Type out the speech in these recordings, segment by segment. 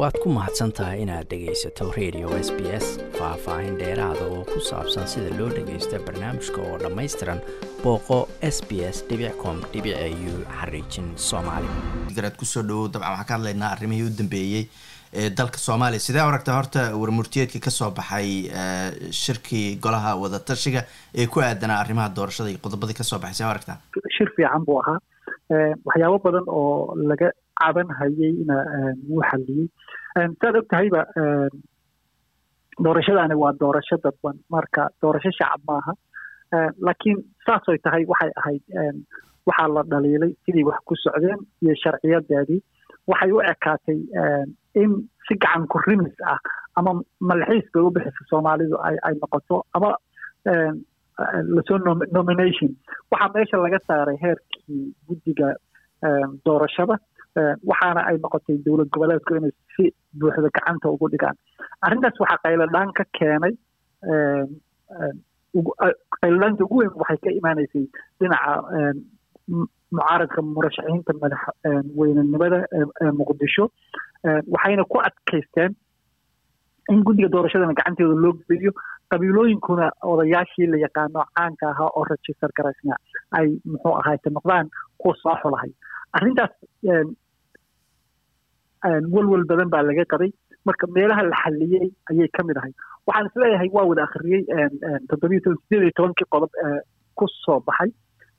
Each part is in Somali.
waad ku mahadsan tahay inaad dhegaysato radio s b s faah-faahin dheeraada oo ku saabsan sida loo dhagaysto barnaamijka oo dhammaystiran booqo s b s com u xariijin soomaali. Garaad ku soo dhawow dabcan waxaan ka hadlaynaa arrimihii u dambeeyey ee dalka soomaaliya sidee aragta horta warmurtiyeedka ka soo baxay shirkii golaha wadatashiga ee ku aadanaa arrimaha doorashada iyo qodobadii ka soo baxay? See aragtaa shir fiican buu ahaa. Waxyaabo badan oo laga caban hayeyna wuu xaliyey saad og tahayba doorashadaani waa doorasho dadban marka doorasho shacab maaha. Laakiin saasoy tahay waxay ahayd waxaa la dhaliilay sidii wax ku socdeen iyo sharciyadeedii waxay u ekaatay in si gacan ku rimis ah ama malxiis bay u bixisa soomaalidu ay noqoto ama la soo nomination. Waxaa meesha laga saaray heerkii guddiga doorashada waxaana ay noqotay dowlad goboleedku inay si buuxda gacanta ugu dhigaan. Arrintaas waxaa qayladhaan ka keenay qayladhaanta ugu weyn waxay ka imaanaysay dhinaca mucaaradka murashaxiinta madaxweynenimada ee muqdisho waxayna ku adkaysteen in guddiga doorashadana gacanteeda loo geliyo qabiilooyinkuna odayaashii la yaqaano caanka ahaa oo register garaysna ay muxuu ahaayte noqdaan kuwa soo xulahay. Arrintaas welwel badan baa laga qabay. Marka meelaha la xaliyey ayay ka mid ahay waxaan is leeyahay waa wada akhriyey toddobiyo toban sideed iyo tobankii qodob ku soo baxay.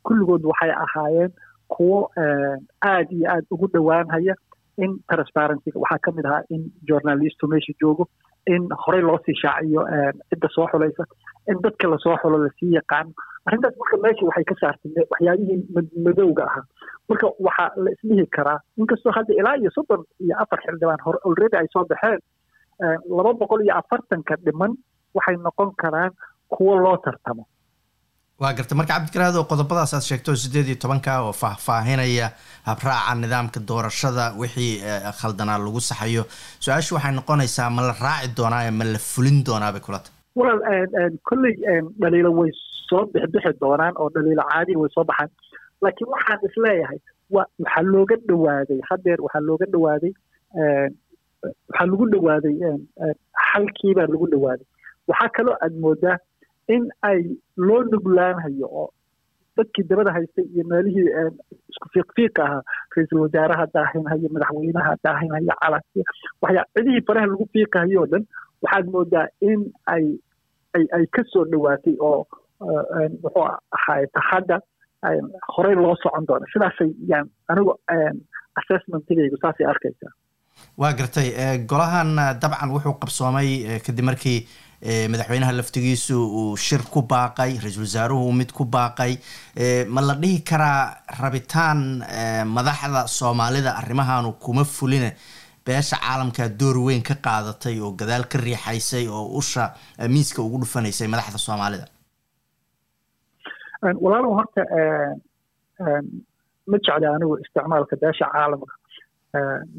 Kulligood waxay ahaayeen kuwo aad iyo aad ugu dhowaanhaya in transparencyga. Waxaa ka mid ahaa in journalistu meesha joogo in horey loo sii shaaciyo cidda soo xulaysa in dadka la soo xulo la sii yaqaano arrintaas marka meesha waxay ka saartay waxyaabihii madowga ahaa. Marka waxaa la isdhihi karaa inkastoo hadda ilaa iyo soddon iyo afar xildhibaan hore already ay soo baxeen laba boqol iyo afartanka dhiman waxay noqon karaan kuwo loo tartamo. Waa garta. Marka cabdikaraad oo qodobadaas aad sheegto sideed iyo tobanka oo faahfaahinaya habraaca nidaamka doorashada wixii khaldanaa lagu saxayo. Su'aashu waxay noqonaysaa ma la raaci doonaa ma la fulin doonaa bay kula tahay? Walaal kolley dhaliilo way soo bixbixi doonaan oo dhaliilo caadiya way soo baxaan. Laakiin waxaan is leeyahay wa waxaa looga dhawaaday haddeer waxaa looga dhawaaday waxaa lagu dhawaaday xalkiibaa lagu dhawaaday. Waxaa kaloo aad moodaa in ay loo nuglaanhayo oo dadkii dabada haystay iyo meelihii isku fiiqfiiqa ahaa ra'iisul wasaaraha daahinhayo madaxweynaha daahinhayo calanki waxyaa cidihii faraha lagu fiiqahayo o dhan. Waxaad moodaa in ay ay ay ka soo dhowaatay oo muxuu ahaay hadda horey loo socon doono. Sidaasay yaan anigu assessmentigaygu saasay arkaysaa. Waa gartay golahan dabcan wuxuu qabsoomay kadib markii madaxweynaha laftigiisu uu shir ku baaqay ra'iisul wasaaruhu mid ku baaqay. Ma la dhihi karaa rabitaan madaxda soomaalida arrimahaanu kuma fuline? Beesha caalamka door weyn ka qaadatay oo gadaal ka riixaysay oo usha miiska ugu dhufanaysay madaxda soomaalida walaalow horta ma jecla anigu isticmaalka beesha caalamka.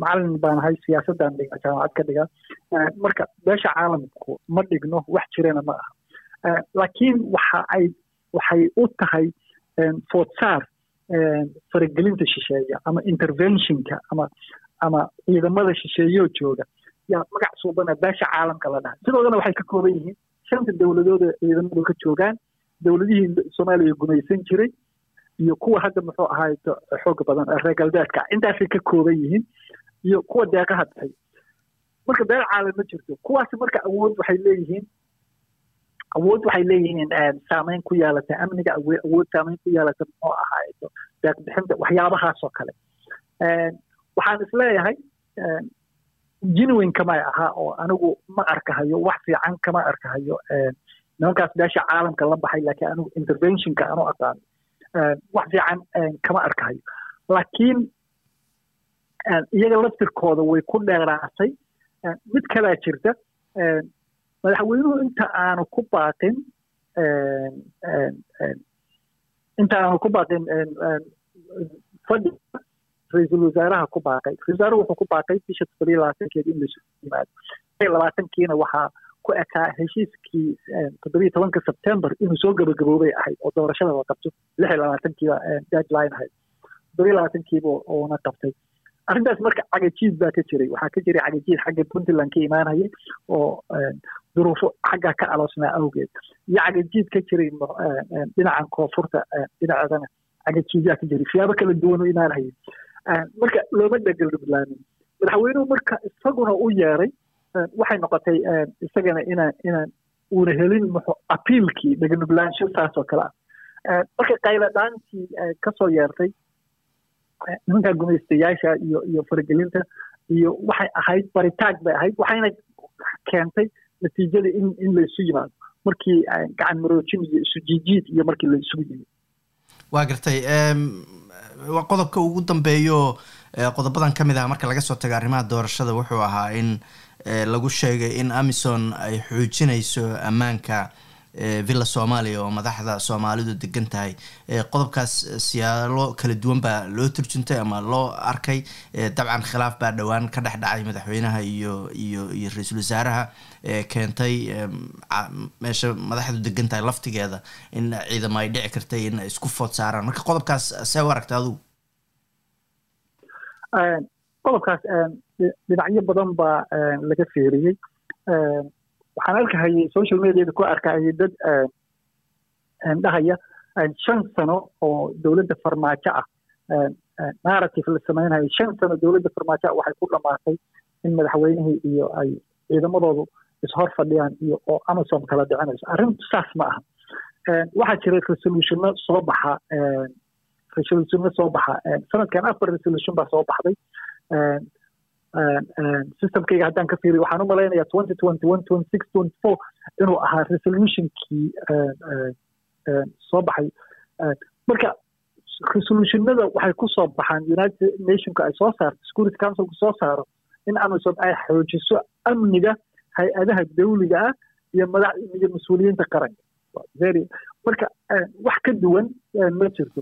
Macalin baan ahay siyaasaddan dhiga jaamacad ka dhiga marka beesha caalamku ma dhigno wax jirana ma aha. Laakiin waxa ay waxay u tahay foodsaar faragelinta shisheeya ama interventionka ama ama ciidamada shisheeyoo jooga. Yaa magac suubana beesha caalamka la dhahay sidoodana waxay ka kooban yihiin shanta dowladood ee ciidamadu ka joogaan dowladihii soomaaliya gumaysan jiray iyo kuwa hadda muxuu ahaay xooga badan reer galbeedka. Intaasay ka kooban yihiin iyo kuwa deeqaha bixay marka beel caalam ma jirto. Kuwaasi marka awood waxay leeyihiin awood waxay leeyihiin saameyn ku yeelata amniga awood saameyn ku yeelata muxuu ahaay deeq bixinta kale. Waxaan is leeyahay genuine kamay ahaa oo anigu ma arkahayo wax fiican kama arkahayo nimankaas beesha caalamka la baxay laakiin anigu interventionka anu aqaano wax fiican kama arkahayo laakiin iyaga laftirkooda way ku dheeraatay. Mid kalaa jirta madaxweynuhu inta aanu ku baaqin inta aanu ku baaqin fadhiga ra'iisul wasaaraha ku baaqay. Ra'isul wasaaruhu wuxuu ku baaqay bisha toddobiyo labaatankeeda in laysu yimaado labaatankiina waxaa ku ekaa heshiiskii toddobiyo tobanka sebtember inuu soo gabagaboobay ahayd oo doorashada la qabto lix iyo labaatankiiba deadline ahayd. Toddobiyo labaatankiiba uuna qabtay. Arrintaas marka cagajiid baa ka jiray. Waxaa ka jiray cagajiid xagga puntland ka imaanaya oo duruufo xaggaa ka aloosnaa awgeed. Iyo cagajiid ka jiray dhinacan koonfurta dhinaceedana cagajiidyaa ka jiray. Siyaabo kala duwan u imaanayay marka looma dhegeldhiblaamin madaxweynuhu marka isaguna u yeeray waxay noqotay isagana inaan inaan uuna helin apiilkii dhegeldhiblaansho saas oo kale ah. Marka qayladhaantii ka soo yeertay nimanka gumaystayaasha iyo iyo faragelinta iyo waxay ahayd baritaag bay ahayd waxayna keentay natiijada in in la isu yimaado. Markii gacan maroojin iyo isu jiijiid iyo markii la isugu yimid. Waa gartay qodobka ugu dambeeyo qodobadan ka mid ah marka laga soo tago arrimaha doorashada wuxuu ahaa in lagu sheegay in amison ay xoojinayso ammaanka villa soomaaliya oo madaxda soomaalidu degan tahay. Qodobkaas siyaalo kala duwan baa loo turjuntay ama loo arkay. Dabcan khilaaf baa dhowaan ka dhex dhacay madaxweynaha iyo iyo iyo ra'iisul wasaaraha keentay meesha madaxdu degan tahay laftigeeda in ciidamo ay dhici kartay in ay isku food saaraan. Marka qodobkaas see u aragta adugu qodobkaas dhinacyo badan baa laga feeriyey waxaan arkahayay social mediada ku arkahayay dad dhahaya shan sano oo dowladda farmaajo ah. Narrative la samaynayo shan sano dowladda farmaajo ah waxay ku dhamaatay in madaxweynihii iyo ay ciidamadoodu ishor fadhiyaan iyo oo amazon kala dhicinayso arrintu saas ma aha. Waxaa jira resolutionno soo baxa resolutionno soo baxa. Sanadkan afar resolution baa soo baxday systemkayga haddaan ka fiiriyo waxaan u malaynayaa twenty twenty one twenty six twenty four inuu ahaa resolutionkii soo baxay. Marka resolutionada waxay ku soo baxaan united nationka ay soo saarto security councilku soo saaro in amazon ay xoojiso amniga hay'adaha dawliga ah iyo madax iyo mas'uuliyiinta qaranka. Marka wax ka duwan ma jirto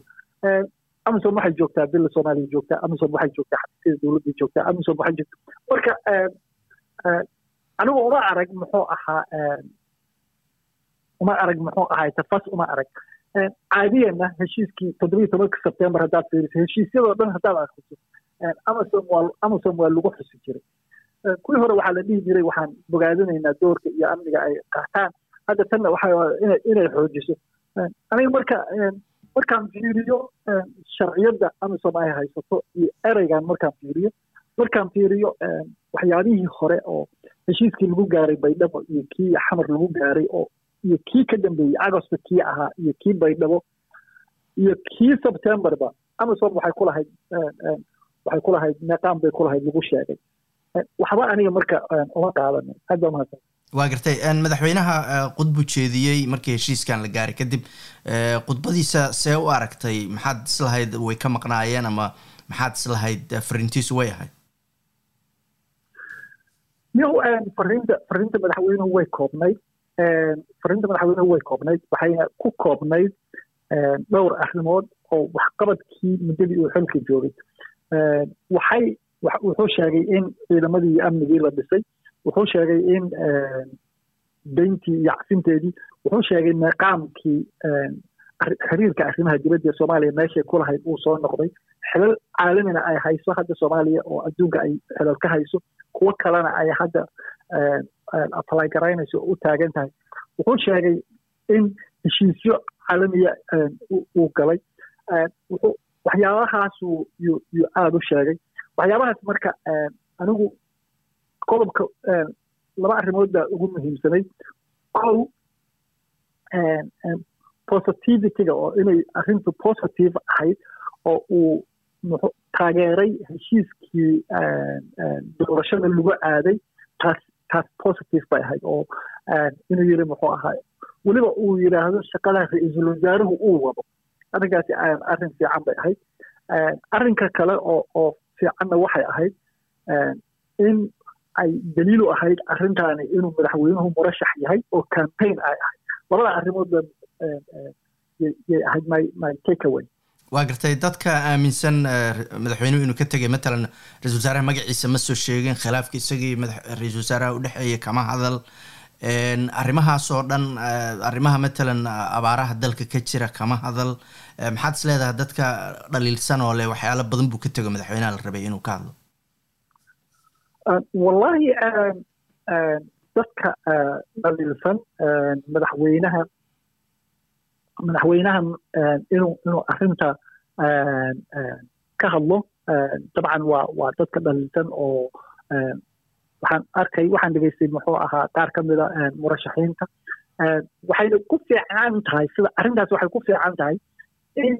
amazon waxay joogtaa bila soomaaliya joogtaa amazon waxay joogtaa xafiisyada dowladda joogtaa amazon waxay joogtaa. Marka anigu uma arag muxuu ahaa uma arag muxuu ahay tafas uma arag. Caadiyana heshiiskii toddobiyo tobanka sebtembar haddaad fiiriso heshiisyadoo dhan haddaad akriso amazon waa amazon waa lagu xusi jiray. Kuwii hore waxaa la dhihi jiray waxaan bogaadinaynaa doorka iyo amniga ay qaataan. Hadda tanna waxa inay xoojiso. Aniga marka markaan fiiriyo sharciyadda amazon ay haysato iyo ereygan markaan fiiriyo markaan fiiriyo waxyaabihii hore oo heshiiskii lagu gaaray baydhabo iyo kii xamar lagu gaaray oo iyo kii ka dambeeyey agosto kii ahaa iyo kii baydhabo iyo kii sebtembarba amazon waxay ku lahayd waxay ku lahayd meeqaan bay ku lahayd lagu sheegay. Waxba aniga marka uma qaadanin aad baa mahadsan waa gartay. Madaxweynaha khudbu jeediyey markii heshiiskan la gaaray. Kadib khudbadiisa see u aragtay maxaad islahayd way ka maqnaayeen ama maxaad islahayd fariintiisu way ahayd? Fariinta fariinta madaxweynuhu way koobnayd. Fariinta madaxweynuhu way koobnayd. Waxayna ku koobnayd dhowr arrimood oo waxqabadkii muddadii uu xilka joogay. Waxay wuxuu sheegay in ciidamadii amnigii la dhisay wuxuu sheegay in dayntii iyo casinteedii wuxuu sheegay meeqaamkii xiriirka arrimaha dibadda ee soomaaliya meeshay ku lahayd uu soo noqday. Xilal caalamina ay hayso hadda soomaaliya oo adduunka ay xilal ka hayso kuwo kalena ay hadda apply garaynayso oo u taagan tahay. Wuxuu sheegay in heshiisyo caalamiya uu galay. Wuxuu waxyaabahaasuu yuu aada u sheegay. Waxyaabahaas marka anigu qodobka laba arrimood baa ugu muhiimsanay. Kow positivityga oo inay arrintu positive ahayd oo uu taageeray heshiiskii doorashada lagu aaday taas taas positive bay ahayd oo inuu yiri muxuu ahaa. Weliba uu yidhaahdo shaqada ra'iisul wasaaruhu uu wado. Arrinkaasi arrin fiican bay ahayd. Arrinka kale oo oo fiicanna waxay ahayd in ay daliilu ahayd arrintaani inuu madaxweynuhu murashax yahay oo campaign ay ahayd. Labada arrimood ba yay ahayd my my take away. Waa gartay dadka aaminsan madaxweynuhu inuu ka tegay matalan ra'isul wasaaraha magaciisa ma soo sheegin khilaafka isagii ra'isul wasaaraha udhexeeya kama hadal. Arrimahaasoo dhan arrimaha matalan abaaraha dalka ka jira kama hadal. Maxaad is leedahay dadka dhaliilsan oo leh waxyaalo badan buu ka tego madaxweynaha la rabay inuu ka hadlo wallahi dadka dhaliilsan madaxweynaha madaxweynahan inuu inuu arrinta ka hadlo dabcan waa waa dadka dhaliilsan oo waxaan arkay waxaan dhegaystay muxuu ahaa qaar ka mida murashaxiinta. Waxayna ku fiican tahay sida arrintaas waxay ku fiican tahay in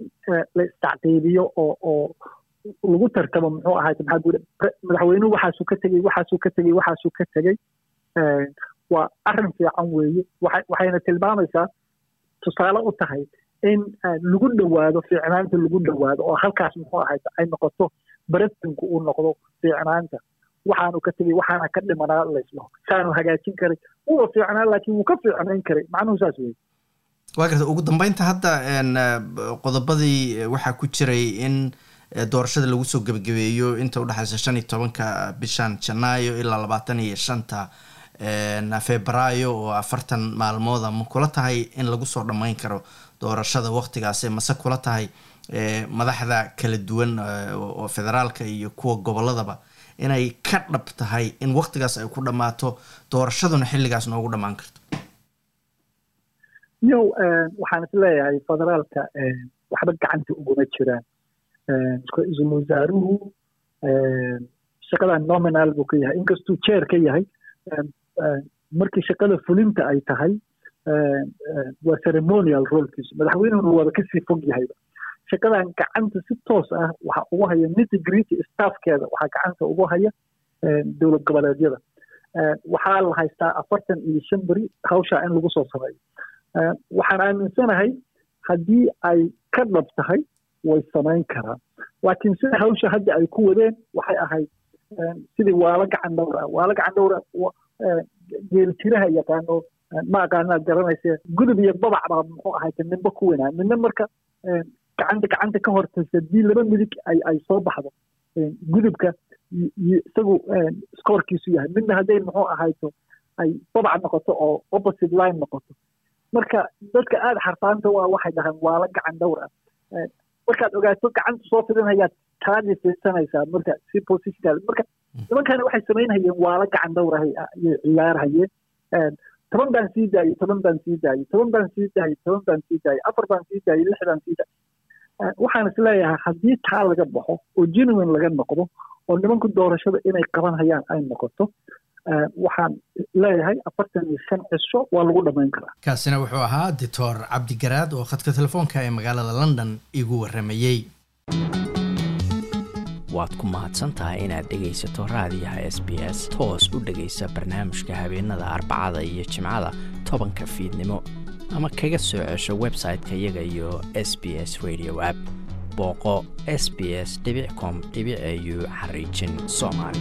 la istacqiibiyo oo oo lagu tartamo muxuu ahaa maxaa guud madaxweynuhu waxaasuu ka tegey waxaasuu ka tegey waxaasuu ka tegey. Waa arrin fiican weeye. Waxayna tilmaamaysaa tusaale u tahay in lagu dhowaado fiicnaanta lagu dhowaado oo halkaas muxuu ahayd ay noqoto baratinku uu noqdo fiicnaanta. Waxaanu ka tegey waxaana ka dhimanaa laysmaho saanu hagaajin karay uwa fiicnaa laakiin wuu ka fiicnayn karay macnuhu saas weeye. Waa garta ugu dambeynta hadda qodobadii waxaa ku jiray in doorashada lagu soo gebagabeeyo inta udhexaysa shan iyo tobanka bishan janaayo ilaa labaatan iyo shanta febraayo oo afartan maalmooda ma kula tahay in lagu soo dhammayn karo doorashada waktigaasi mase kula tahay madaxda kala duwan oo federaalka iyo kuwa goboladaba inay ka dhab tahay in waktigaas ay ku dhammaato doorashaduna xilligaas noogu dhammaan karto. Yow waxaan is leeyahay federaalka waxba gacanta uguma jiraan ra'iisul wasaaruhu shaqadan nominal buu ka yahay. Inkastuu jeer ka yahay markii shaqada fulinta ay tahay waa ceremonial rolkiisu madaxweynuhuna waaba ka sii fog yahayba shaqadan gacanta si toos ah waxa ugu haya nitigrity staffkeeda waxaa gacanta ugu haya dowlad goboleedyada. Waxaa la haystaa afartan iyo shan beri hawshaa in lagu soo sameeyo. Waxaan aaminsanahay haddii ay ka dhab tahay way samayn karaan laakiin sida hawsha hadda ay ku wadeen waxay ahayd sidii waala gacan dhowr ah. Waala gacan dhowr geeljiraha yaqaano ma aqaanaad garanaysa gudub iyo babac baa muxuu ahayd ninba ku weynaa midna marka gacanta gacanta ka hortaysa haddii laba midig ay ay soo baxdo gudubka isagu skoorkiisu yahay. Midna hadday muxuu ahayto ay babac noqoto oo opposite line noqoto. Marka dadka aada xarfaanta waa waxay dhahaan waala gacan dhowr ah markaad ogaato gacanta soo fidinayaad taadii fiirsanaysaa marka si positional marka nimankana waxay samaynhayeen waala gacan dhowr ah ayay ciyaarhayeen toban baan sii daayey toban baan sii daayey toban baan sii daayey toban baan sii daayey afar baan sii daayey lix baan sii daayey. Waxaan is leeyahay haddii taa laga baxo oo genuine laga noqdo oo nimanku doorashada inay qaban hayaan ay noqoto waxaan leeyahay afartan iyo shan cisho waa lagu dhammayn karaa. Kaasina wuxuu ahaa doctor cabdigaraad oo khadka telefoonka ee magaalada london igu waramayey waad ku mahadsan tahay inaad dhegaysato raadiyaha s b s toos u dhegaysa barnaamijka habeenada arbacada iyo jimcada tobanka fiidnimo. Ama kaga soo cesho website-ka iyaga iyo s b s radio app. Booqo s b s com au xariijin soomaali